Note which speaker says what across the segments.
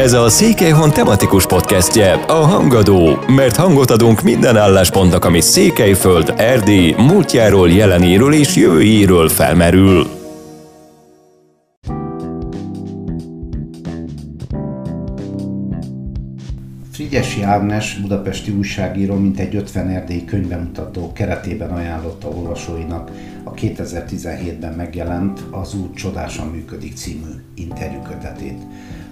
Speaker 1: Ez a Székelyhon tematikus podcastje, a Hangadó, mert hangot adunk minden álláspontnak, ami Székelyföld, Erdély, múltjáról, jelenéről és jövőjéről felmerül.
Speaker 2: Frigyesi Ágnes, budapesti újságíró, mint egy 50 erdélyi könyvemutató keretében ajánlotta olvasóinak a 2017-ben megjelent Az út csodásan működik című interjúkötetét.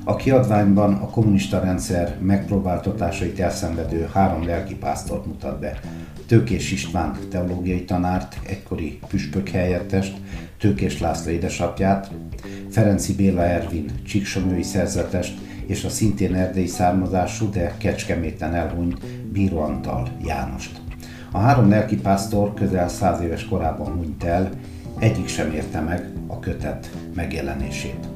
Speaker 2: A kiadványban a kommunista rendszer megpróbáltatásait elszenvedő három lelkipásztort mutat be. Tőkés István teológiai tanárt, egykori püspök helyettest, Tőkés László édesapját, Ferenci Béla Ervin csíksomői szerzetest és a szintén erdélyi származású, de kecskeméten elhunyt Bíró Antal Jánost. A három lelkipásztor közel száz éves korában hunyt el, egyik sem érte meg a kötet megjelenését.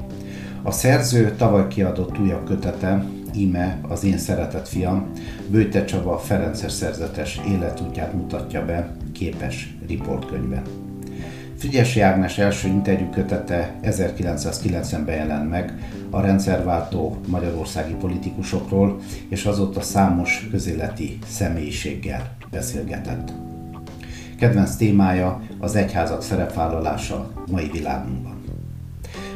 Speaker 2: A szerző tavaly kiadott újabb kötete, íme az én szeretett fiam, Bőte Csaba Ferences szerzetes életútját mutatja be képes riportkönyvben. Frigyesi Ágnes első interjú kötete 1990-ben jelent meg a rendszerváltó magyarországi politikusokról, és azóta számos közéleti személyiséggel beszélgetett. Kedvenc témája az egyházak szerepvállalása mai világunkban.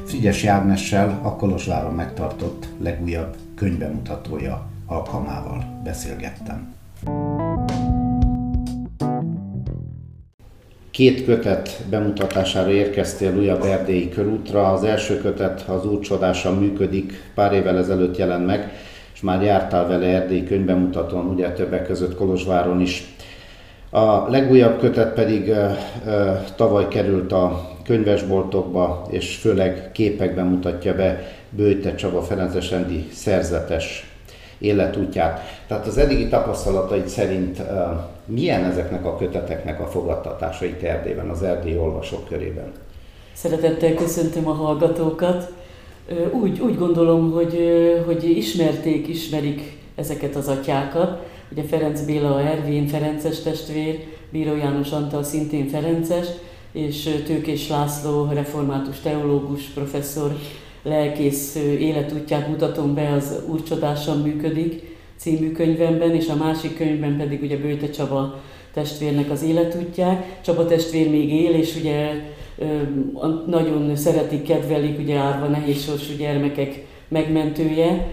Speaker 2: Frigyes Ágnessel a Kolozsváron megtartott legújabb könyvemutatója alkalmával beszélgettem. Két kötet bemutatására érkeztél újabb erdélyi körútra. Az első kötet az út csodásan működik, pár évvel ezelőtt jelent meg, és már jártál vele erdélyi könyvemutatón, ugye többek között Kolozsváron is. A legújabb kötet pedig uh, uh, tavaly került a könyvesboltokba, és főleg képekben mutatja be Bőte Csaba Ferences rendi szerzetes életútját. Tehát az eddigi tapasztalataid szerint milyen ezeknek a köteteknek a fogadtatása itt Erdélyben, az erdélyi olvasók körében?
Speaker 3: Szeretettel köszöntöm a hallgatókat. Úgy, úgy gondolom, hogy, hogy ismerték, ismerik ezeket az atyákat. Ugye Ferenc Béla, Ervin Ferences testvér, Bíró János Antal szintén Ferences, és Tőkés László, református teológus, professzor, lelkész életútját mutatom be, az Úrcsodásan működik című könyvemben, és a másik könyvben pedig ugye Bőte Csaba testvérnek az életútják. Csaba testvér még él, és ugye nagyon szeretik, kedvelik, ugye árva nehézsorsú gyermekek megmentője.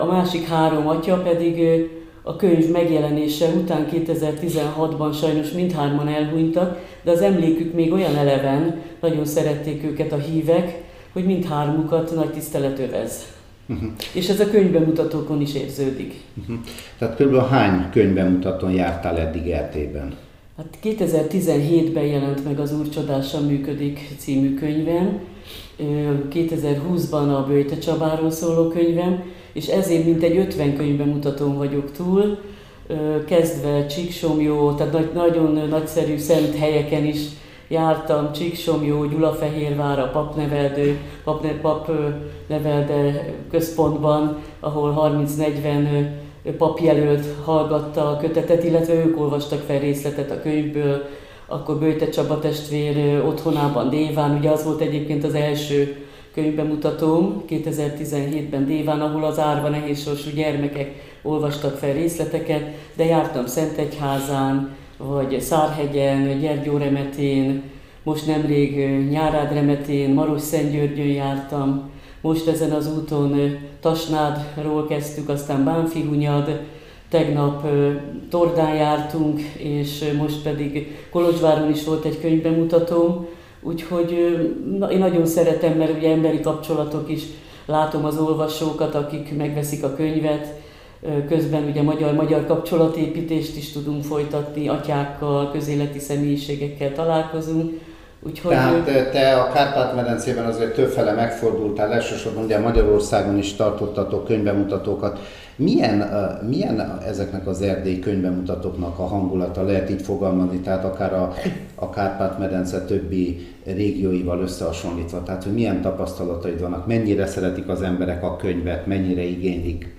Speaker 3: A másik három atya pedig a könyv megjelenése után 2016-ban sajnos mindhárman elhunytak, de az emlékük még olyan eleven, nagyon szerették őket a hívek, hogy mindhármukat nagy tisztelet övez. Uh-huh. És ez a könyvbemutatókon is érződik.
Speaker 2: Uh-huh. Tehát kb. hány könyvbemutatón jártál eddig Erdélyben?
Speaker 3: Hát 2017-ben jelent meg az Úr csodásan működik című könyvem, 2020-ban a Bőjte Csabáról szóló könyvem, és ezért mintegy 50 könyvben mutatón vagyok túl, kezdve Csíksomjó, tehát nagyon nagyszerű szent helyeken is jártam, Csíksomjó, Gyulafehérvár, a papneveldő, pap, papnevelde központban, ahol 30-40 papjelölt hallgatta a kötetet, illetve ők olvastak fel részletet a könyvből, akkor Bőte Csaba testvér otthonában Déván, ugye az volt egyébként az első könyvbemutatóm 2017-ben Déván, ahol az árva nehézsorsú gyermekek olvastak fel részleteket, de jártam Szentegyházán, vagy Szárhegyen, Gyergyóremetén, most nemrég Nyárádremetén, Maros Szentgyörgyön jártam, most ezen az úton Tasnádról kezdtük, aztán Bánfihunyad, tegnap Tordán jártunk, és most pedig Kolozsváron is volt egy könyvbemutatóm, Úgyhogy én nagyon szeretem, mert ugye emberi kapcsolatok is, látom az olvasókat, akik megveszik a könyvet, közben ugye magyar-magyar kapcsolatépítést is tudunk folytatni, atyákkal, közéleti személyiségekkel találkozunk,
Speaker 2: Úgyhogy Tehát ő... te a Kárpát-medencében azért többfele megfordultál, elsősorban ugye Magyarországon is tartottatok könyvemutatókat. Milyen, milyen ezeknek az erdélyi könyvemutatóknak a hangulata, lehet így fogalmazni, tehát akár a, a Kárpát-medence többi régióival összehasonlítva, tehát hogy milyen tapasztalataid vannak, mennyire szeretik az emberek a könyvet, mennyire igénylik?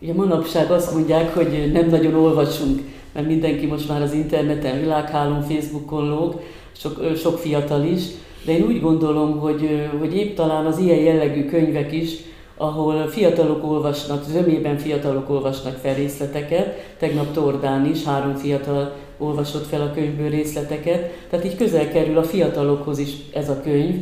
Speaker 3: Ugye manapság azt mondják, hogy nem nagyon olvasunk, mert mindenki most már az interneten, világhálón, Facebookon lóg, sok, sok fiatal is, de én úgy gondolom, hogy, hogy épp talán az ilyen jellegű könyvek is ahol fiatalok olvasnak, zömében fiatalok olvasnak fel részleteket. Tegnap Tordán is három fiatal olvasott fel a könyvből részleteket, tehát így közel kerül a fiatalokhoz is ez a könyv.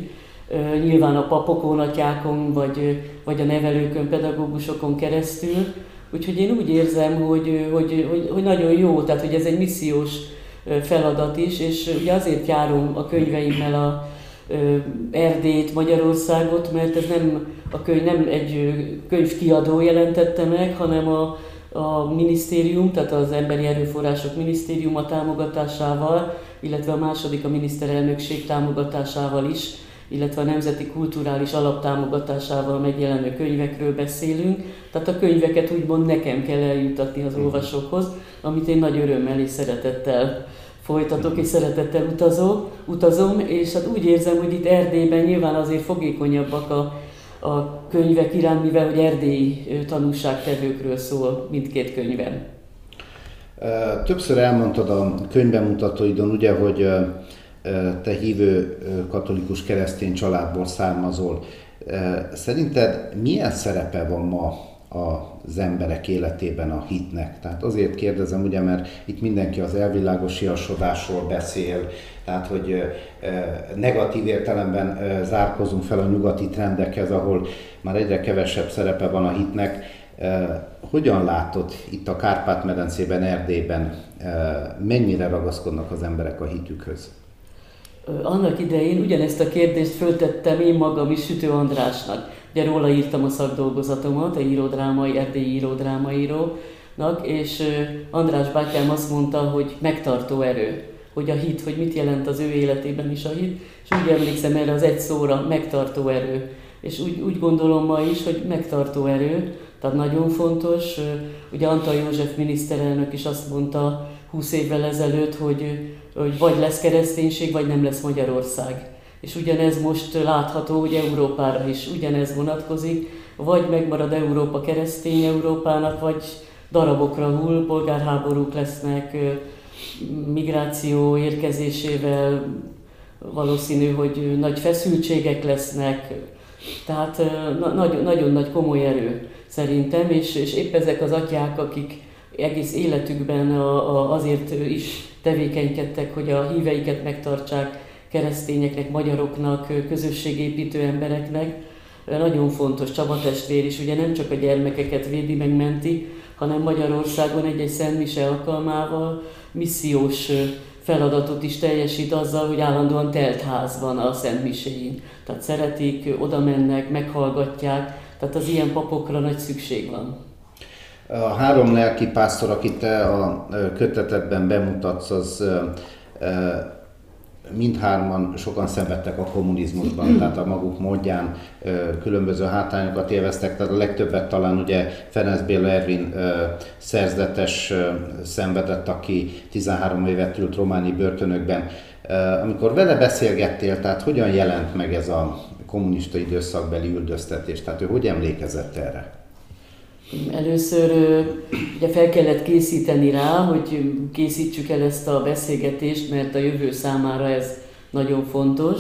Speaker 3: Nyilván a papokon, atyákon, vagy, vagy a nevelőkön, pedagógusokon keresztül. Úgyhogy én úgy érzem, hogy, hogy, hogy, hogy nagyon jó, tehát hogy ez egy missziós feladat is, és ugye azért járom a könyveimmel a Erdélyt, Magyarországot, mert ez nem, a könyv nem egy könyvkiadó jelentette meg, hanem a, a minisztérium, tehát az Emberi Erőforrások Minisztériuma támogatásával, illetve a második a miniszterelnökség támogatásával is, illetve a Nemzeti Kulturális Alaptámogatásával megjelenő könyvekről beszélünk. Tehát a könyveket úgymond nekem kell eljutatni az olvasókhoz, amit én nagy örömmel és szeretettel folytatok és szeretettel utazok, utazom, és hát úgy érzem, hogy itt Erdélyben nyilván azért fogékonyabbak a, a könyvek iránt, mivel hogy erdélyi tanúságtevőkről szól mindkét könyvem.
Speaker 2: Többször elmondtad a könyvbemutatóidon, ugye, hogy te hívő katolikus keresztény családból származol. Szerinted milyen szerepe van ma az emberek életében a hitnek. Tehát azért kérdezem, ugye, mert itt mindenki az elvilágosiasodásról beszél, tehát hogy negatív értelemben zárkozunk fel a nyugati trendekhez, ahol már egyre kevesebb szerepe van a hitnek. Hogyan látod itt a Kárpát-medencében, Erdélyben, mennyire ragaszkodnak az emberek a hitükhöz?
Speaker 3: Annak idején ugyanezt a kérdést föltettem én magam is Sütő Andrásnak Ugye róla írtam a szakdolgozatomat, a íródrámai, erdélyi íródrámairónak, és András bátyám azt mondta, hogy megtartó erő, hogy a hit, hogy mit jelent az ő életében is a hit, és úgy emlékszem erre az egy szóra, megtartó erő. És úgy, úgy gondolom ma is, hogy megtartó erő, tehát nagyon fontos. Ugye Antal József miniszterelnök is azt mondta 20 évvel ezelőtt, hogy, hogy vagy lesz kereszténység, vagy nem lesz Magyarország. És ugyanez most látható, hogy Európára is ugyanez vonatkozik, vagy megmarad Európa keresztény Európának, vagy darabokra hull, polgárháborúk lesznek, migráció érkezésével valószínű, hogy nagy feszültségek lesznek, tehát nagyon, nagyon nagy komoly erő szerintem, és, és épp ezek az atyák, akik egész életükben a, a, azért is tevékenykedtek, hogy a híveiket megtartsák, keresztényeknek, magyaroknak, közösségépítő embereknek. Nagyon fontos Csaba testvér is, ugye nem csak a gyermekeket védi, megmenti, hanem Magyarországon egy-egy szentmise alkalmával missziós feladatot is teljesít azzal, hogy állandóan telt ház van a szentmiséjén. Tehát szeretik, oda mennek, meghallgatják, tehát az ilyen papokra nagy szükség van.
Speaker 2: A három lelki pásztor, akit te a kötetetben bemutatsz, az mindhárman sokan szenvedtek a kommunizmusban, tehát a maguk módján különböző hátrányokat élveztek, tehát a legtöbbet talán ugye Ferenc Béla Ervin szerzetes szenvedett, aki 13 évet ült románi börtönökben. Amikor vele beszélgettél, tehát hogyan jelent meg ez a kommunista időszakbeli üldöztetés, tehát ő hogy emlékezett erre?
Speaker 3: Először ugye fel kellett készíteni rá, hogy készítsük el ezt a beszélgetést, mert a jövő számára ez nagyon fontos.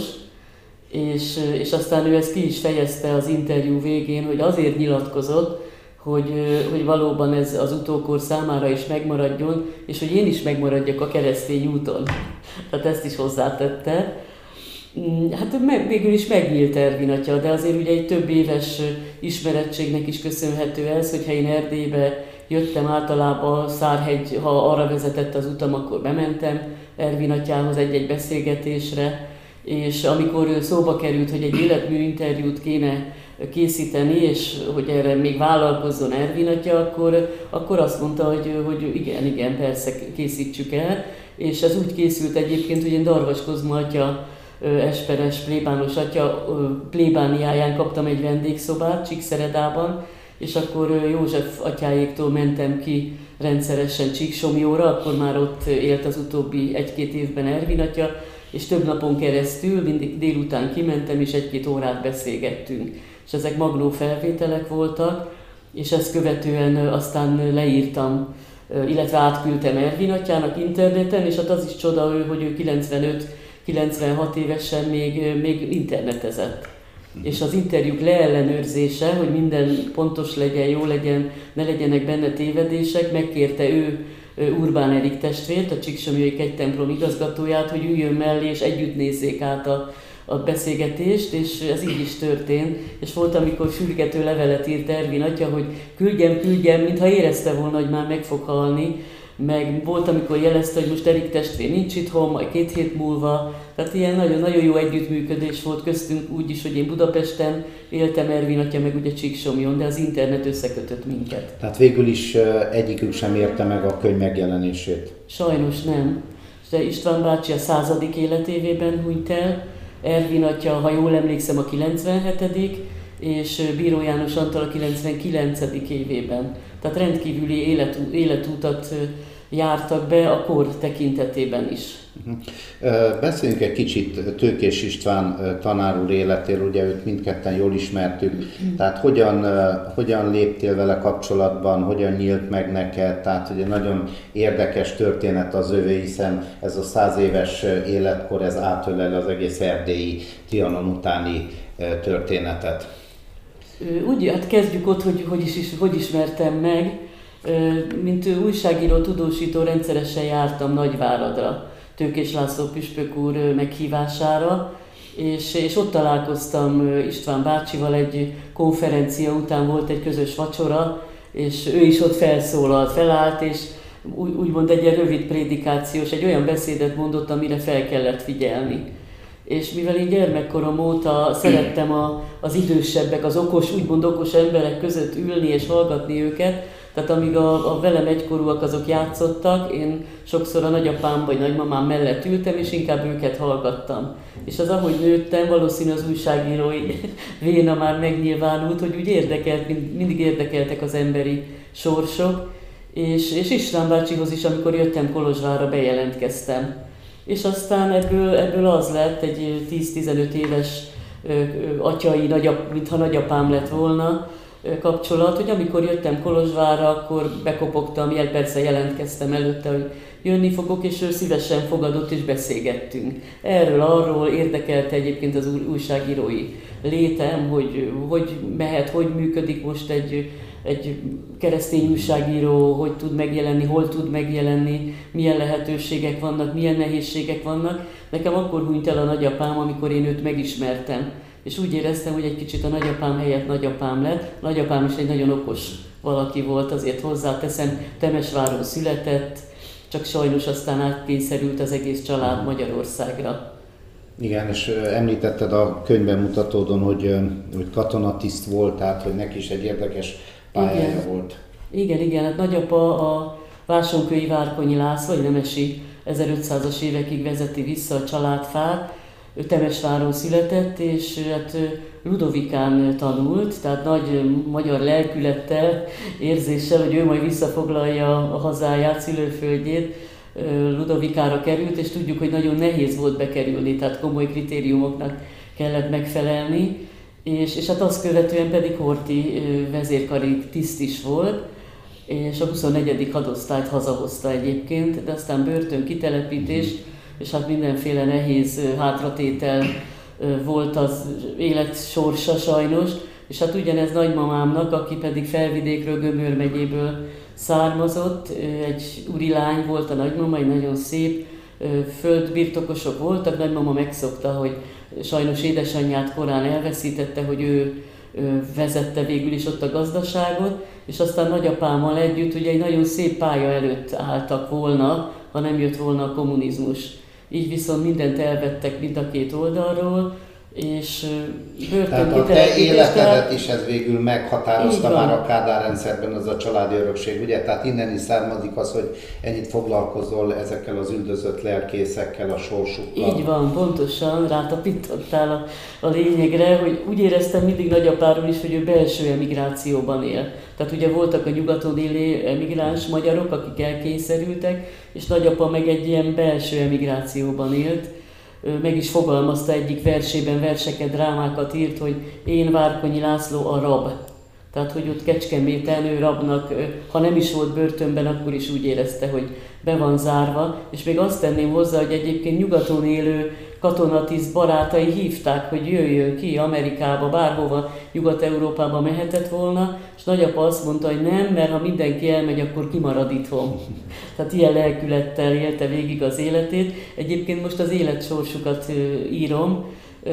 Speaker 3: És, és aztán ő ezt ki is fejezte az interjú végén, hogy azért nyilatkozott, hogy, hogy valóban ez az utókor számára is megmaradjon, és hogy én is megmaradjak a keresztény úton. Tehát ezt is hozzátette. Mm, hát meg, végül is megnyílt Ervin atya, de azért ugye egy több éves ismerettségnek is köszönhető ez, hogyha én Erdélybe jöttem általában Szárhegy, ha arra vezetett az utam, akkor bementem Ervin atyához egy-egy beszélgetésre, és amikor szóba került, hogy egy életmű interjút kéne készíteni, és hogy erre még vállalkozzon Ervin atya, akkor, akkor azt mondta, hogy, hogy igen, igen, persze készítsük el, és ez úgy készült egyébként, hogy én Darvas Kozma atya Esperes plébános atya plébániáján kaptam egy vendégszobát Csíkszeredában, és akkor József atyáéktól mentem ki rendszeresen Csíksomjóra, akkor már ott élt az utóbbi egy-két évben Ervin atya, és több napon keresztül mindig délután kimentem, és egy-két órát beszélgettünk. És ezek magnó felvételek voltak, és ezt követően aztán leírtam, illetve átküldtem Ervin atyának interneten, és hát az is csoda, hogy ő 95 96 évesen még, még internetezett. és az interjúk leellenőrzése, hogy minden pontos legyen, jó legyen, ne legyenek benne tévedések, megkérte ő Urbán Erik testvért, a Csíksomjói egy templom igazgatóját, hogy üljön mellé és együtt nézzék át a, a beszélgetést, és ez így is történt. És volt, amikor sürgető levelet írt Ervin atya, hogy küldjem, küldjem, mintha érezte volna, hogy már meg fog halni, meg volt, amikor jelezte, hogy most Erik testvér nincs itthon, majd két hét múlva. Tehát ilyen nagyon-nagyon jó együttműködés volt köztünk úgy is, hogy én Budapesten éltem, Ervin atya meg ugye Csíksomjon, de az internet összekötött minket.
Speaker 2: Tehát végül is egyikük sem érte meg a könyv megjelenését?
Speaker 3: Sajnos nem. De István bácsi a századik életévében hunyt el, Ervin atya, ha jól emlékszem, a 97 és Bíró János Antal a 99. évében. Tehát rendkívüli életú, életútat jártak be a kor tekintetében is. Mhm.
Speaker 2: Beszéljünk egy kicsit Tőkés István tanár úr életéről, ugye őt mindketten jól ismertük, tehát hogyan, hogyan léptél vele kapcsolatban, hogyan nyílt meg neked, tehát ugye nagyon érdekes történet az övé, hiszen ez a száz éves életkor, ez átölel az egész erdélyi Trianon utáni történetet.
Speaker 3: Úgy, hát kezdjük ott, hogy hogy, is, hogy ismertem meg. Mint újságíró, tudósító rendszeresen jártam Nagyváradra, Tőkés László Püspök úr meghívására, és, és ott találkoztam István bácsival, egy konferencia után volt egy közös vacsora, és ő is ott felszólalt, felállt, és úgy, úgymond egy ilyen rövid prédikációs, egy olyan beszédet mondott, amire fel kellett figyelni és mivel én gyermekkorom óta szerettem a, az idősebbek, az okos, úgymond okos emberek között ülni és hallgatni őket, tehát amíg a, a velem egykorúak azok játszottak, én sokszor a nagyapám vagy nagymamám mellett ültem, és inkább őket hallgattam. És az, ahogy nőttem, valószínű az újságírói véna már megnyilvánult, hogy úgy érdekelt, mind, mindig érdekeltek az emberi sorsok, és, és István bácsihoz is, amikor jöttem Kolozsvárra, bejelentkeztem és aztán ebből, ebből az lett egy 10-15 éves atyai, nagyap, mintha nagyapám lett volna kapcsolat, hogy amikor jöttem Kolozsvárra, akkor bekopogtam, jel, persze jelentkeztem előtte, hogy jönni fogok, és ő szívesen fogadott és beszélgettünk. Erről, arról érdekelte egyébként az újságírói létem, hogy hogy mehet, hogy működik most egy egy keresztény újságíró hogy tud megjelenni, hol tud megjelenni, milyen lehetőségek vannak, milyen nehézségek vannak. Nekem akkor hunyt el a nagyapám, amikor én őt megismertem. És úgy éreztem, hogy egy kicsit a nagyapám helyett nagyapám lett. Nagyapám is egy nagyon okos valaki volt, azért hozzáteszem, Temesváron született, csak sajnos aztán átkényszerült az egész család Magyarországra.
Speaker 2: Igen, és említetted a könyvben mutatódon, hogy, hogy katonatiszt volt, tehát hogy neki is egy érdekes pályája igen. volt.
Speaker 3: Igen, igen, hát nagyapa a Vásonkői Várkonyi László, egy nemesi 1500-as évekig vezeti vissza a családfát. Ő Temesváron született, és hát Ludovikán tanult, tehát nagy magyar lelkülettel, érzéssel, hogy ő majd visszafoglalja a hazáját, szülőföldjét, Ludovikára került, és tudjuk, hogy nagyon nehéz volt bekerülni, tehát komoly kritériumoknak kellett megfelelni és, és hát azt követően pedig Horti vezérkari tiszt is volt, és a 24. hadosztályt hazahozta egyébként, de aztán börtön, kitelepítés, és hát mindenféle nehéz hátratétel volt az élet sorsa sajnos, és hát ugyanez nagymamámnak, aki pedig felvidékről, Gömör megyéből származott, egy úri lány volt a nagymama, egy nagyon szép földbirtokosok voltak, nagymama megszokta, hogy sajnos édesanyját korán elveszítette, hogy ő, vezette végül is ott a gazdaságot, és aztán nagyapámmal együtt ugye egy nagyon szép pálya előtt álltak volna, ha nem jött volna a kommunizmus. Így viszont mindent elvettek mind a két oldalról, és
Speaker 2: Tehát a te életedet is ez végül meghatározta már a Kádár rendszerben az a családi örökség, ugye? Tehát innen is származik az, hogy ennyit foglalkozol ezekkel az üldözött lelkészekkel, a sorsukkal.
Speaker 3: Így van, pontosan rátapítottál a, a lényegre, hogy úgy éreztem mindig nagyapáról is, hogy ő belső emigrációban él. Tehát ugye voltak a nyugaton élő emigráns magyarok, akik elkényszerültek, és nagyapa meg egy ilyen belső emigrációban élt, meg is fogalmazta egyik versében, verseket, drámákat írt, hogy én Várkonyi László a rab. Tehát, hogy ott Kecskeméten ő rabnak, ha nem is volt börtönben, akkor is úgy érezte, hogy be van zárva. És még azt tenném hozzá, hogy egyébként nyugaton élő katonatiszt barátai hívták, hogy jöjjön ki Amerikába, bárhova, Nyugat-Európába mehetett volna, és nagyapa azt mondta, hogy nem, mert ha mindenki elmegy, akkor kimarad itthon. Tehát ilyen lelkülettel élte végig az életét. Egyébként most az életsorsukat írom,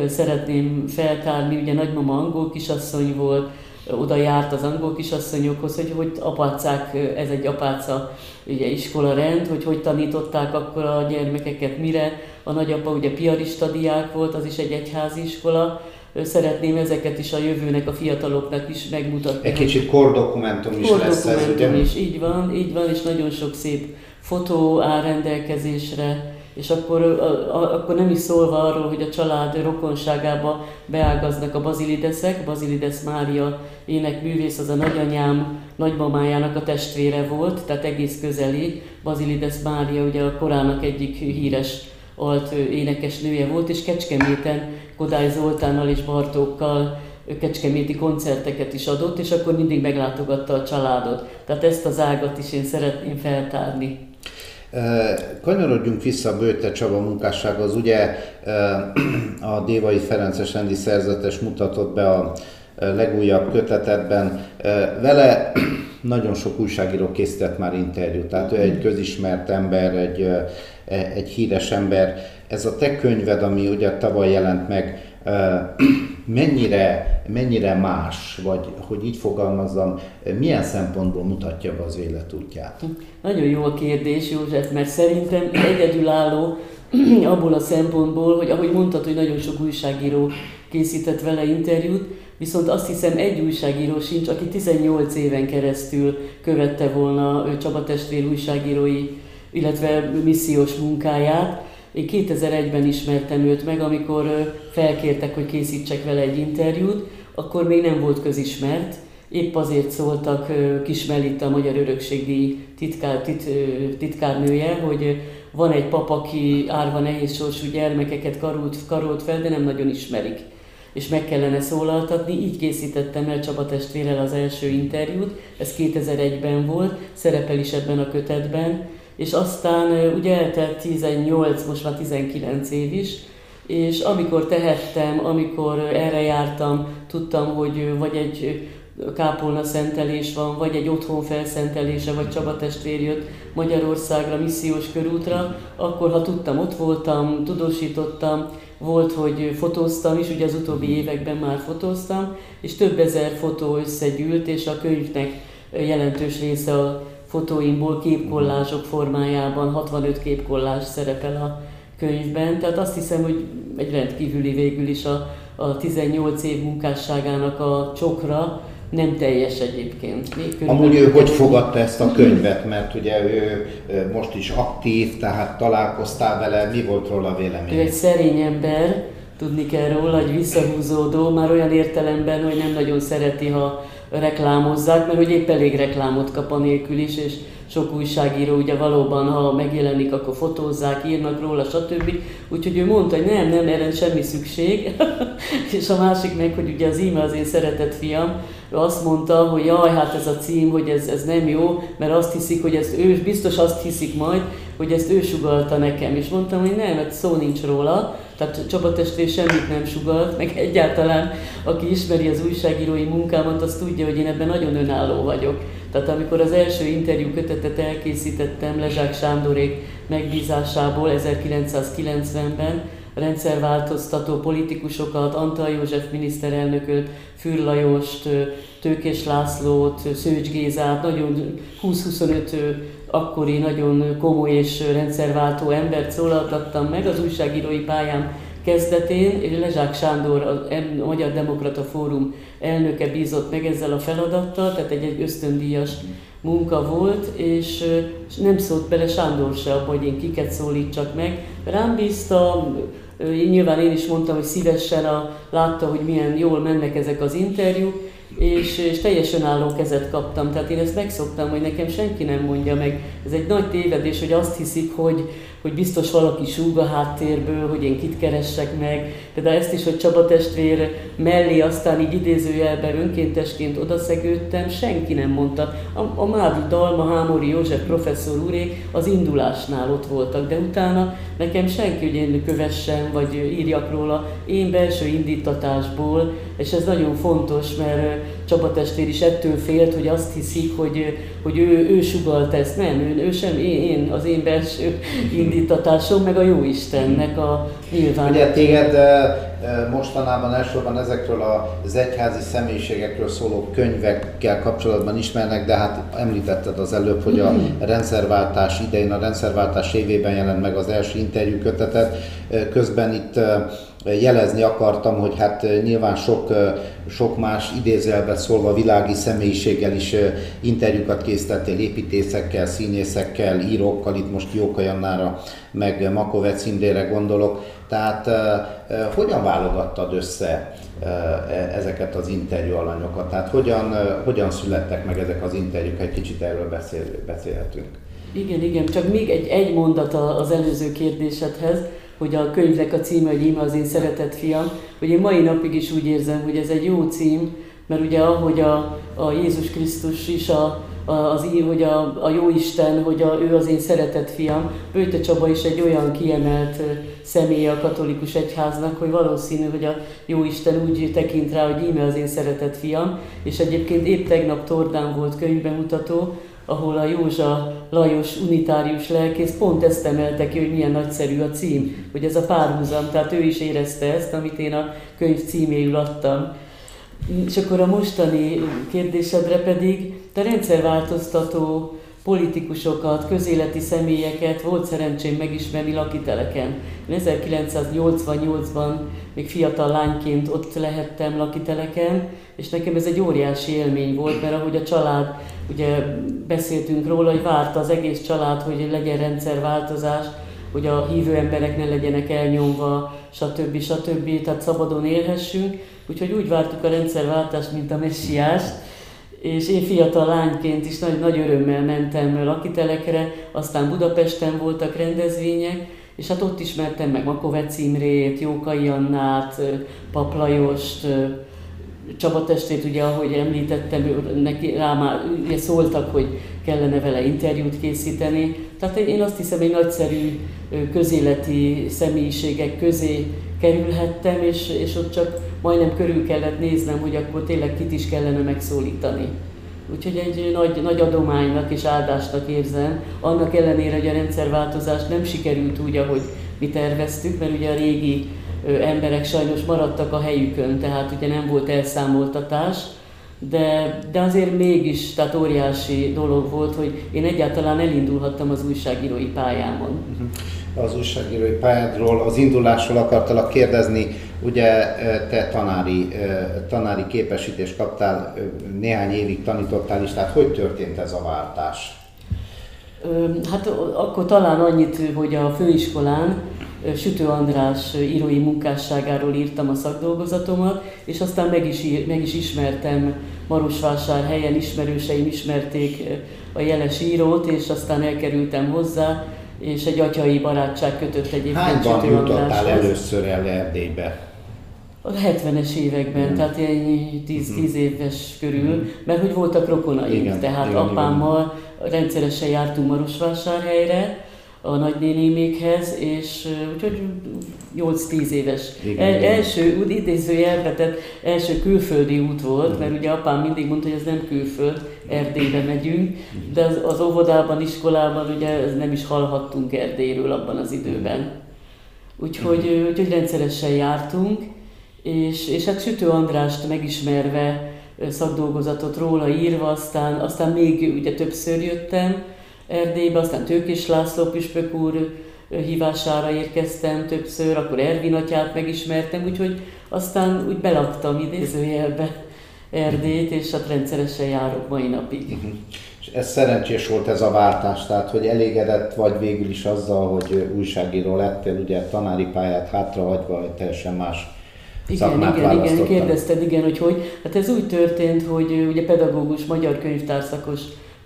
Speaker 3: szeretném feltárni, ugye nagymama angol kisasszony volt, oda járt az angol kisasszonyokhoz, hogy hogy apácák, ez egy apáca ugye, iskola rend, hogy hogy tanították akkor a gyermekeket mire. A nagyapa ugye piarista diák volt, az is egy egyházi iskola, szeretném ezeket is a jövőnek, a fiataloknak is megmutatni.
Speaker 2: Egy kicsit kordokumentum is
Speaker 3: kordokumentum lesz ez, ugye? is, így van, így van, és nagyon sok szép fotó áll rendelkezésre és akkor, akkor nem is szólva arról, hogy a család rokonságába beágaznak a bazilideszek, Bazilides Mária énekművész, az a nagyanyám, nagymamájának a testvére volt, tehát egész közeli. Bazilides Mária ugye a korának egyik híres alt énekes nője volt, és Kecskeméten Kodály Zoltánnal és Bartókkal kecskeméti koncerteket is adott, és akkor mindig meglátogatta a családot. Tehát ezt az ágat is én szeretném feltárni.
Speaker 2: Kanyarodjunk vissza a Bőte Csaba munkássághoz. Ugye a Dévai Ferences rendi szerzetes mutatott be a legújabb kötetetben. Vele nagyon sok újságíró készített már interjút, tehát ő egy közismert ember, egy, e, egy híres ember. Ez a te könyved, ami ugye tavaly jelent meg, mennyire, mennyire más, vagy hogy így fogalmazzam, milyen szempontból mutatja be az életútját?
Speaker 3: Nagyon jó a kérdés, József, mert szerintem egyedülálló abból a szempontból, hogy ahogy mondtad, hogy nagyon sok újságíró készített vele interjút, viszont azt hiszem egy újságíró sincs, aki 18 éven keresztül követte volna Csaba testvér újságírói, illetve missziós munkáját, én 2001-ben ismertem őt meg, amikor felkértek, hogy készítsek vele egy interjút, akkor még nem volt közismert, épp azért szóltak Kis Melita, a Magyar Örökségdíj titkár, tit, titkárnője, hogy van egy pap, aki árva nehéz sorsú gyermekeket karolt, karolt fel, de nem nagyon ismerik és meg kellene szólaltatni. Így készítettem el Csaba testvérel az első interjút, ez 2001-ben volt, szerepel is ebben a kötetben, és aztán ugye eltelt 18, most már 19 év is, és amikor tehettem, amikor erre jártam, tudtam, hogy vagy egy kápolna szentelés van, vagy egy otthon felszentelése, vagy Csaba testvér jött Magyarországra, missziós körútra, akkor ha tudtam, ott voltam, tudósítottam, volt, hogy fotóztam is, ugye az utóbbi években már fotóztam, és több ezer fotó összegyűlt, és a könyvnek jelentős része a fotóimból képkollázsok formájában, 65 képkollás szerepel a könyvben, tehát azt hiszem, hogy egy rendkívüli végül is a, a 18 év munkásságának a csokra, nem teljes egyébként.
Speaker 2: Még Amúgy ő hogy fogadta ezt a könyvet, mert ugye ő most is aktív, tehát találkoztál vele, mi volt róla a vélemény?
Speaker 3: Ő egy szerény ember, tudni kell róla, egy visszahúzódó, már olyan értelemben, hogy nem nagyon szereti, ha reklámozzák, mert hogy épp elég reklámot kap a nélkül is, és sok újságíró ugye valóban, ha megjelenik, akkor fotózzák, írnak róla, stb. Úgyhogy ő mondta, hogy nem, nem, erre semmi szükség. és a másik meg, hogy ugye az íme az én szeretett fiam, azt mondta, hogy jaj, hát ez a cím, hogy ez, ez nem jó, mert azt hiszik, hogy ezt ő, biztos azt hiszik majd, hogy ezt ő sugalta nekem. És mondtam, hogy nem, mert szó nincs róla, tehát Csaba testvér semmit nem sugalt, meg egyáltalán, aki ismeri az újságírói munkámat, az tudja, hogy én ebben nagyon önálló vagyok. Tehát amikor az első interjú kötetet elkészítettem Lezsák Sándorék megbízásából 1990-ben, rendszerváltoztató politikusokat, Antal József miniszterelnököt, Für Lajost, Tőkés Lászlót, Szőcs Gézát, nagyon 20-25 akkori nagyon komoly és rendszerváltó embert szólaltattam meg az újságírói pályám kezdetén, és Lezsák Sándor, a Magyar Demokrata Fórum elnöke bízott meg ezzel a feladattal, tehát egy, egy ösztöndíjas munka volt, és, és nem szólt bele Sándor se abba, hogy én kiket szólítsak meg. Rám bízta, nyilván én is mondtam, hogy szívesen a, látta, hogy milyen jól mennek ezek az interjúk, és, és teljesen álló kezet kaptam. Tehát én ezt megszoktam, hogy nekem senki nem mondja meg. Ez egy nagy tévedés, hogy azt hiszik, hogy, hogy biztos valaki súg a háttérből, hogy én kit keressek meg. Például ezt is, hogy Csaba testvér mellé aztán így idézőjelben önkéntesként odaszegődtem, senki nem mondta. A, a Mádi Dalma, Hámori József professzor úré az indulásnál ott voltak, de utána nekem senki, hogy én kövessem, vagy írjak róla, én belső indítatásból, és ez nagyon fontos, mert Csaba testvér is ettől félt, hogy azt hiszik, hogy, hogy ő, ő sugalt ezt. Nem, ő, ő sem, én, én, az én belső indítatásom, meg a jó Istennek a nyilván.
Speaker 2: Ugye téged mostanában elsősorban ezekről az egyházi személyiségekről szóló könyvekkel kapcsolatban ismernek, de hát említetted az előbb, hogy a hmm. rendszerváltás idején, a rendszerváltás évében jelent meg az első interjú kötetet. Közben itt jelezni akartam, hogy hát nyilván sok, sok más idézelbe szólva világi személyiséggel is interjúkat készítettél, építészekkel, színészekkel, írókkal, itt most Jóka Jannára, meg Makovec Imrére gondolok. Tehát hogyan válogattad össze e, ezeket az interjú alanyokat? Tehát hogyan, hogyan születtek meg ezek az interjúk? Egy kicsit erről beszél, beszélhetünk.
Speaker 3: Igen, igen, csak még egy, egy mondat az előző kérdésedhez hogy a könyvnek a címe, hogy Íme az én szeretett fiam, hogy én mai napig is úgy érzem, hogy ez egy jó cím, mert ugye ahogy a, a Jézus Krisztus is a, a, az hogy a, a jó Isten, hogy a, ő az én szeretett fiam, Bőte Csaba is egy olyan kiemelt személy a katolikus egyháznak, hogy valószínű, hogy a jó Isten úgy tekint rá, hogy íme az én szeretett fiam, és egyébként épp tegnap Tordán volt könyvbemutató, ahol a Józsa Lajos unitárius lelkész pont ezt emelte ki, hogy milyen nagyszerű a cím, hogy ez a párhuzam, tehát ő is érezte ezt, amit én a könyv címéül adtam. És akkor a mostani kérdésedre pedig, a rendszerváltoztató politikusokat, közéleti személyeket volt szerencsém megismerni lakiteleken. Én 1988-ban még fiatal lányként ott lehettem lakiteleken, és nekem ez egy óriási élmény volt, mert ahogy a család, ugye beszéltünk róla, hogy várta az egész család, hogy legyen rendszerváltozás, hogy a hívő emberek ne legyenek elnyomva, stb. stb. Tehát szabadon élhessünk. Úgyhogy úgy vártuk a rendszerváltást, mint a messiást, és én fiatal lányként is nagy, nagy örömmel mentem lakitelekre, aztán Budapesten voltak rendezvények, és hát ott ismertem meg Makovec Imrét, Jókai Annát, Paplajost, Csaba testét, ugye ahogy említettem, neki, rá már ugye szóltak, hogy kellene vele interjút készíteni. Tehát én azt hiszem, egy nagyszerű közéleti személyiségek közé kerülhettem, és, és ott csak majdnem körül kellett néznem, hogy akkor tényleg kit is kellene megszólítani. Úgyhogy egy nagy, nagy adománynak és áldásnak érzem, annak ellenére, hogy a rendszerváltozás nem sikerült úgy, ahogy mi terveztük, mert ugye a régi emberek sajnos maradtak a helyükön, tehát ugye nem volt elszámoltatás, de, de azért mégis, tehát óriási dolog volt, hogy én egyáltalán elindulhattam az újságírói pályámon.
Speaker 2: Az újságírói pályádról, az indulásról akartalak kérdezni, ugye te tanári, tanári képesítést kaptál, néhány évig tanítottál is, tehát hogy történt ez a váltás?
Speaker 3: Hát akkor talán annyit, hogy a főiskolán Sütő András írói munkásságáról írtam a szakdolgozatomat, és aztán meg is, meg is ismertem Marosvásárhelyen, ismerőseim ismerték a jeles írót, és aztán elkerültem hozzá, és egy atyai barátság kötött egyébként
Speaker 2: Hányban jutottál először el Erdélybe?
Speaker 3: A 70-es években, hmm. tehát ilyen 10, 10 hmm. éves körül, hmm. mert hogy voltak rokonaink, igen, tehát igen, apámmal igen. rendszeresen jártunk Marosvásárhelyre, a nagynénémékhez, és úgyhogy 8-10 éves. Igen, El, igen. Első, úgy idézőjelbe, tehát első külföldi út volt, mm. mert ugye apám mindig mondta, hogy ez nem külföld, Erdélybe megyünk, mm. de az, az óvodában, iskolában ugye nem is hallhattunk Erdélyről abban az időben. Úgyhogy, mm. úgyhogy rendszeresen jártunk, és, és hát Sütő Andrást megismerve, szakdolgozatot róla írva, aztán, aztán még ugye többször jöttem, Erdélybe, aztán Tőkés László püspök úr hívására érkeztem többször, akkor Ervin atyát megismertem, úgyhogy aztán úgy belaktam idézőjelbe Erdélyt, és hát rendszeresen járok mai napig. Uh-huh.
Speaker 2: És ez szerencsés volt ez a váltás, tehát hogy elégedett vagy végül is azzal, hogy újságíró lettél, ugye tanári pályát hátrahagyva, vagy teljesen más
Speaker 3: igen, igen, igen, kérdezted, igen, hogy hogy. Hát ez úgy történt, hogy ugye pedagógus, magyar könyvtárszakos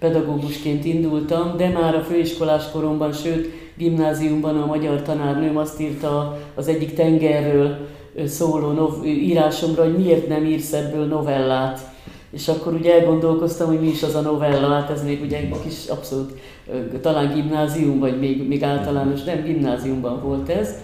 Speaker 3: pedagógusként indultam, de már a főiskolás koromban, sőt, gimnáziumban a magyar tanárnőm azt írta az egyik tengerről szóló nov- írásomra, hogy miért nem írsz ebből novellát. És akkor ugye elgondolkoztam, hogy mi is az a novella, hát ez még ugye egy kis abszolút, talán gimnázium, vagy még, még általános, nem, gimnáziumban volt ez,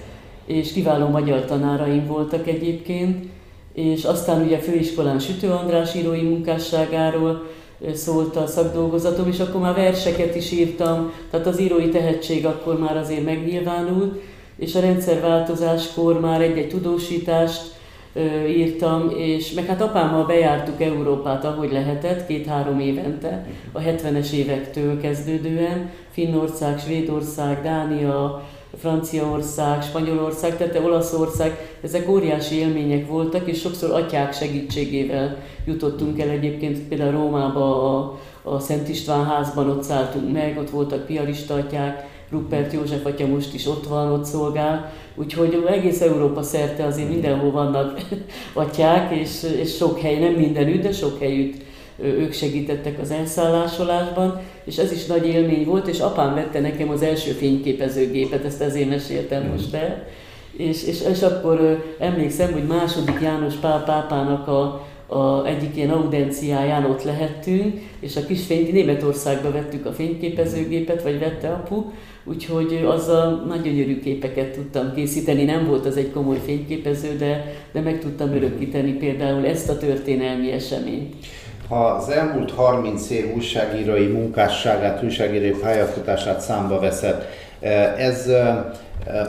Speaker 3: és kiváló magyar tanáraim voltak egyébként, és aztán ugye főiskolán Sütő András írói munkásságáról szólt a szakdolgozatom, és akkor már verseket is írtam, tehát az írói tehetség akkor már azért megnyilvánult, és a rendszerváltozáskor már egy-egy tudósítást írtam, és meg hát apámmal bejártuk Európát, ahogy lehetett, két-három évente, a 70-es évektől kezdődően, Finnország, Svédország, Dánia, Franciaország, Spanyolország, tehát Olaszország, ezek óriási élmények voltak, és sokszor atyák segítségével jutottunk el egyébként például Rómába a, a Szent István házban, ott szálltunk meg, ott voltak piarista atyák, Rupert József atya most is ott van, ott szolgál, úgyhogy egész Európa szerte azért mindenhol vannak atyák, és, és sok hely, nem mindenütt, de sok helyütt ők segítettek az elszállásolásban, és ez is nagy élmény volt, és apám vette nekem az első fényképezőgépet, ezt ezért meséltem mm. most el. És, és, és akkor emlékszem, hogy második János Pál pápának a, a egyik ilyen audenciáján ott lehettünk, és a kis fény, Németországba vettük a fényképezőgépet, vagy vette apu, úgyhogy azzal nagyon gyönyörű képeket tudtam készíteni. Nem volt az egy komoly fényképező, de, de meg tudtam örökíteni például ezt a történelmi eseményt.
Speaker 2: Ha az elmúlt 30 év újságírói munkásságát, újságírói pályafutását számba veszed, ez eh,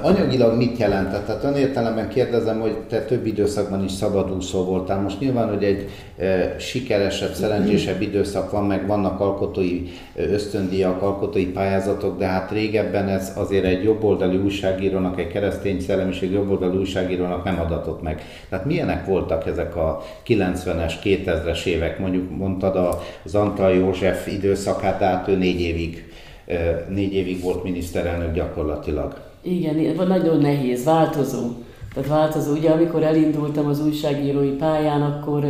Speaker 2: Anyagilag mit jelentett? Tehát olyan értelemben kérdezem, hogy te több időszakban is szabadúszó voltál. Most nyilván, hogy egy e, sikeresebb, szerencsésebb időszak van, meg vannak alkotói ösztöndíjak, alkotói pályázatok, de hát régebben ez azért egy jobboldali újságírónak, egy keresztény szellemiség jobboldali újságírónak nem adatott meg. Tehát milyenek voltak ezek a 90-es, 2000-es évek? Mondjuk mondtad az Antal József időszakát, át ő négy évig, négy évig volt miniszterelnök gyakorlatilag.
Speaker 3: Igen, nagyon nehéz, változó. Tehát változó. Ugye amikor elindultam az újságírói pályán, akkor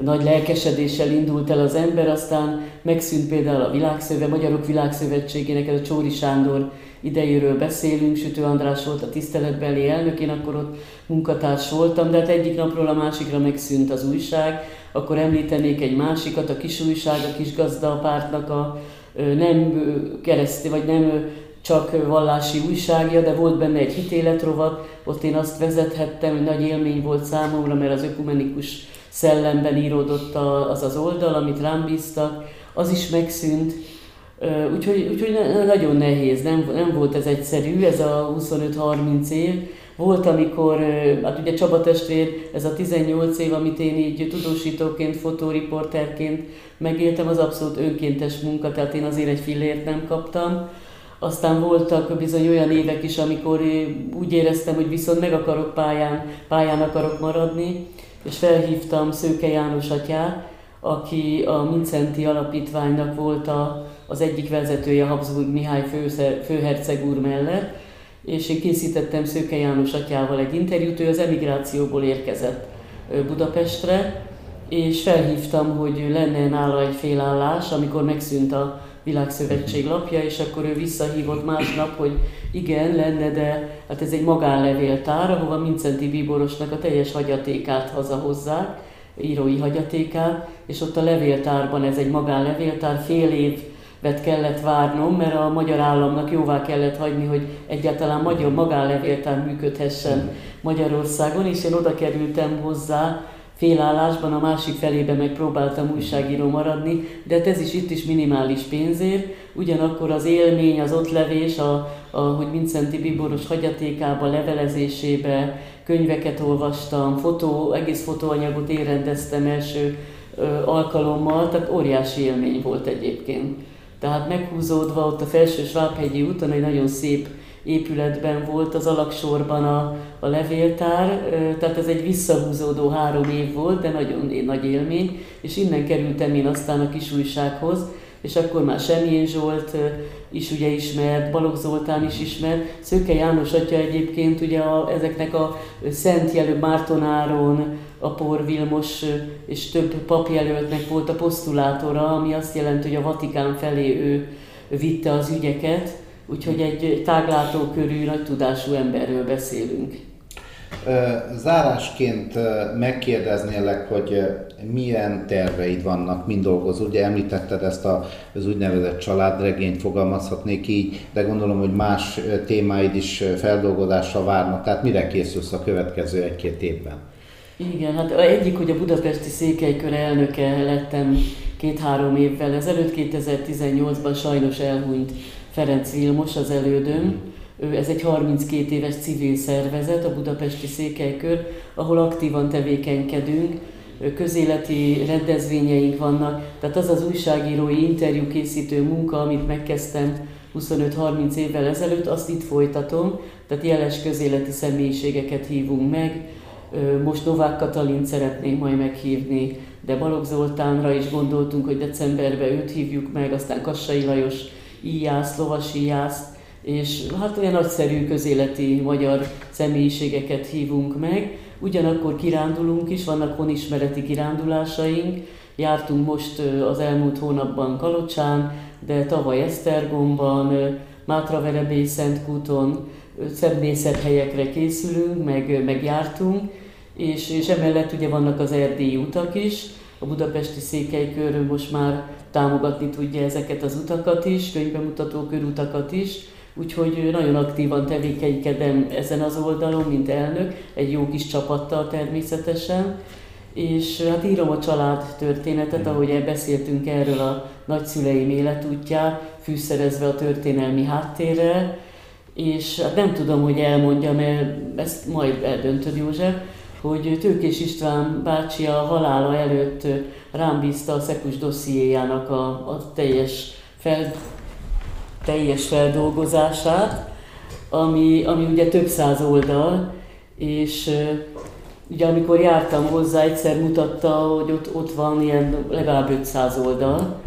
Speaker 3: nagy lelkesedéssel indult el az ember, aztán megszűnt például a Világszövet, Magyarok Világszövetségének, ez a Csóri Sándor idejéről beszélünk, Sütő András volt a tiszteletbeli elnök, én akkor ott munkatárs voltam, de hát egyik napról a másikra megszűnt az újság, akkor említenék egy másikat, a kis újság, a kis gazda pártnak a nem keresztény, vagy nem csak vallási újságja, de volt benne egy hitéletrovat, ott én azt vezethettem, hogy nagy élmény volt számomra, mert az ökumenikus szellemben íródott az az oldal, amit rám bíztak, az is megszűnt, úgyhogy, úgyhogy nagyon nehéz, nem, nem volt ez egyszerű, ez a 25-30 év. Volt, amikor, hát ugye Csaba testvér, ez a 18 év, amit én így tudósítóként, fotóriporterként megéltem, az abszolút önkéntes munka, tehát én azért egy fillért nem kaptam. Aztán voltak bizony olyan évek is, amikor úgy éreztem, hogy viszont meg akarok pályán, pályán akarok maradni, és felhívtam Szőke János atyát, aki a Mincenti Alapítványnak volt a, az egyik vezetője Habsburg Mihály fő, főherceg úr mellett, és én készítettem Szőke János atyával egy interjút, ő az emigrációból érkezett Budapestre, és felhívtam, hogy lenne nála egy félállás, amikor megszűnt a Világszövetség lapja, és akkor ő visszahívott másnap, hogy igen, lenne, de hát ez egy magánlevéltár, ahova Mincenti Bíborosnak a teljes hagyatékát hazahozzák, írói hagyatékát, és ott a levéltárban ez egy magánlevéltár, fél évet kellett várnom, mert a magyar államnak jóvá kellett hagyni, hogy egyáltalán magyar magánlevéltár működhessen Magyarországon, és én oda kerültem hozzá, félállásban, a másik felébe meg próbáltam újságíró maradni, de hát ez is itt is minimális pénzért, ugyanakkor az élmény, az ott levés, a, a, hogy Vincenti Biboros hagyatékába, levelezésébe, könyveket olvastam, fotó, egész fotóanyagot én első ö, alkalommal, tehát óriási élmény volt egyébként. Tehát meghúzódva ott a felső Svábhegyi úton egy nagyon szép épületben volt az alaksorban a, a levéltár, tehát ez egy visszahúzódó három év volt, de nagyon nagy élmény, és innen kerültem én aztán a kis újsághoz, és akkor már Semjén Zsolt is ugye ismert, Balogh Zoltán is ismert. Szőke János atya egyébként ugye a, ezeknek a Szent Jelő Mártonáron, Apor Vilmos és több papjelöltnek volt a posztulátora, ami azt jelenti, hogy a Vatikán felé ő vitte az ügyeket, úgyhogy egy táglátókörű, nagy tudású emberről beszélünk.
Speaker 2: Zárásként megkérdeznélek, hogy milyen terveid vannak, mind dolgozol. Ugye említetted ezt a, az úgynevezett családregényt, fogalmazhatnék így, de gondolom, hogy más témáid is feldolgozásra várnak. Tehát mire készülsz a következő egy-két évben?
Speaker 3: Igen, hát egyik, hogy a budapesti székelykör elnöke lettem két-három évvel ezelőtt, 2018-ban sajnos elhunyt Ferenc Vilmos az elődöm. Ez egy 32 éves civil szervezet, a Budapesti Székelykör, ahol aktívan tevékenykedünk, közéleti rendezvényeink vannak, tehát az az újságírói interjúkészítő munka, amit megkezdtem 25-30 évvel ezelőtt, azt itt folytatom, tehát jeles közéleti személyiségeket hívunk meg, most Novák Katalin szeretnénk majd meghívni, de Balogh Zoltánra is gondoltunk, hogy decemberben őt hívjuk meg, aztán Kassai Lajos íjász, lovas íjász, és hát olyan nagyszerű közéleti magyar személyiségeket hívunk meg. Ugyanakkor kirándulunk is, vannak honismereti kirándulásaink, jártunk most az elmúlt hónapban Kalocsán, de tavaly Esztergomban, Mátraverebély Szentkúton, helyekre készülünk, meg, meg jártunk, és, és emellett ugye vannak az erdélyi utak is, a budapesti székelykör most már támogatni tudja ezeket az utakat is, könyvbemutató körutakat is, úgyhogy nagyon aktívan tevékenykedem ezen az oldalon, mint elnök, egy jó kis csapattal természetesen, és hát írom a család történetet, ahogy beszéltünk erről a nagyszüleim életútját, fűszerezve a történelmi háttérrel, és hát nem tudom, hogy elmondjam, mert ezt majd eldöntöd József, hogy Tőkés István bácsi a halála előtt rám bízta a Szekus dossziéjának a, a teljes, fel, teljes feldolgozását, ami, ami ugye több száz oldal, és ugye amikor jártam hozzá, egyszer mutatta, hogy ott, ott van ilyen legalább 500 oldal,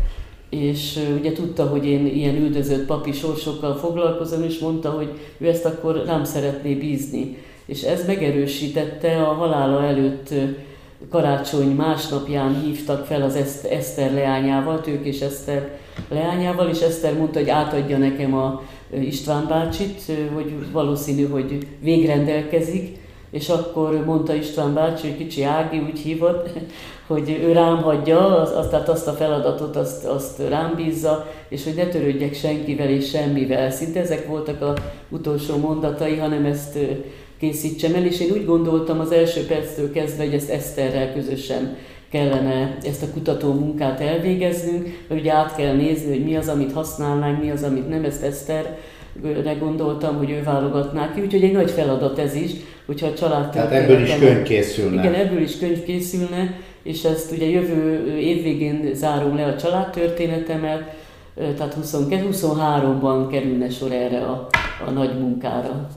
Speaker 3: és ugye tudta, hogy én ilyen üldözött papi sorsokkal foglalkozom, és mondta, hogy ő ezt akkor nem szeretné bízni. És ez megerősítette a halála előtt karácsony másnapján hívtak fel az Eszter leányával, Tők és Eszter leányával, és Eszter mondta, hogy átadja nekem a István bácsit, hogy valószínű, hogy végrendelkezik, és akkor mondta István bácsi, hogy kicsi Ági úgy hívott, hogy ő rám hagyja, az, azt, tehát azt a feladatot azt, azt rám bízza, és hogy ne törődjek senkivel és semmivel. Szinte ezek voltak a utolsó mondatai, hanem ezt készítsem el, és én úgy gondoltam az első perctől kezdve, hogy ezt Eszterrel közösen kellene ezt a kutató munkát elvégeznünk, mert ugye át kell nézni, hogy mi az, amit használnánk, mi az, amit nem, ezt Eszterre gondoltam, hogy ő válogatná ki, úgyhogy egy nagy feladat ez is, hogyha a család...
Speaker 2: Tehát ebből is könyv készülne.
Speaker 3: Igen, ebből is könyv készülne, és ezt ugye jövő évvégén zárom le a családtörténetemet, tehát 22-23-ban kerülne sor erre a, a nagy munkára.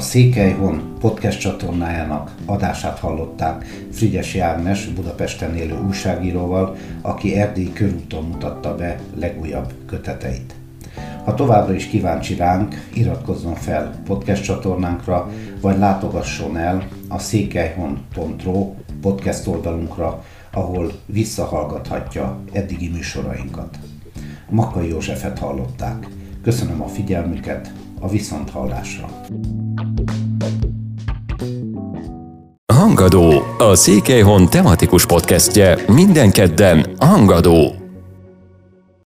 Speaker 2: A Székelyhon podcast csatornájának adását hallották Frigyes Ágnes Budapesten élő újságíróval, aki Erdély körúton mutatta be legújabb köteteit. Ha továbbra is kíváncsi ránk, iratkozzon fel podcast csatornánkra, vagy látogasson el a székelyhon.ro podcast oldalunkra, ahol visszahallgathatja eddigi műsorainkat. Makai Józsefet hallották. Köszönöm a figyelmüket, a viszonthallásra.
Speaker 1: Hangadó, a Székelyhon tematikus podcastje minden kedden Hangadó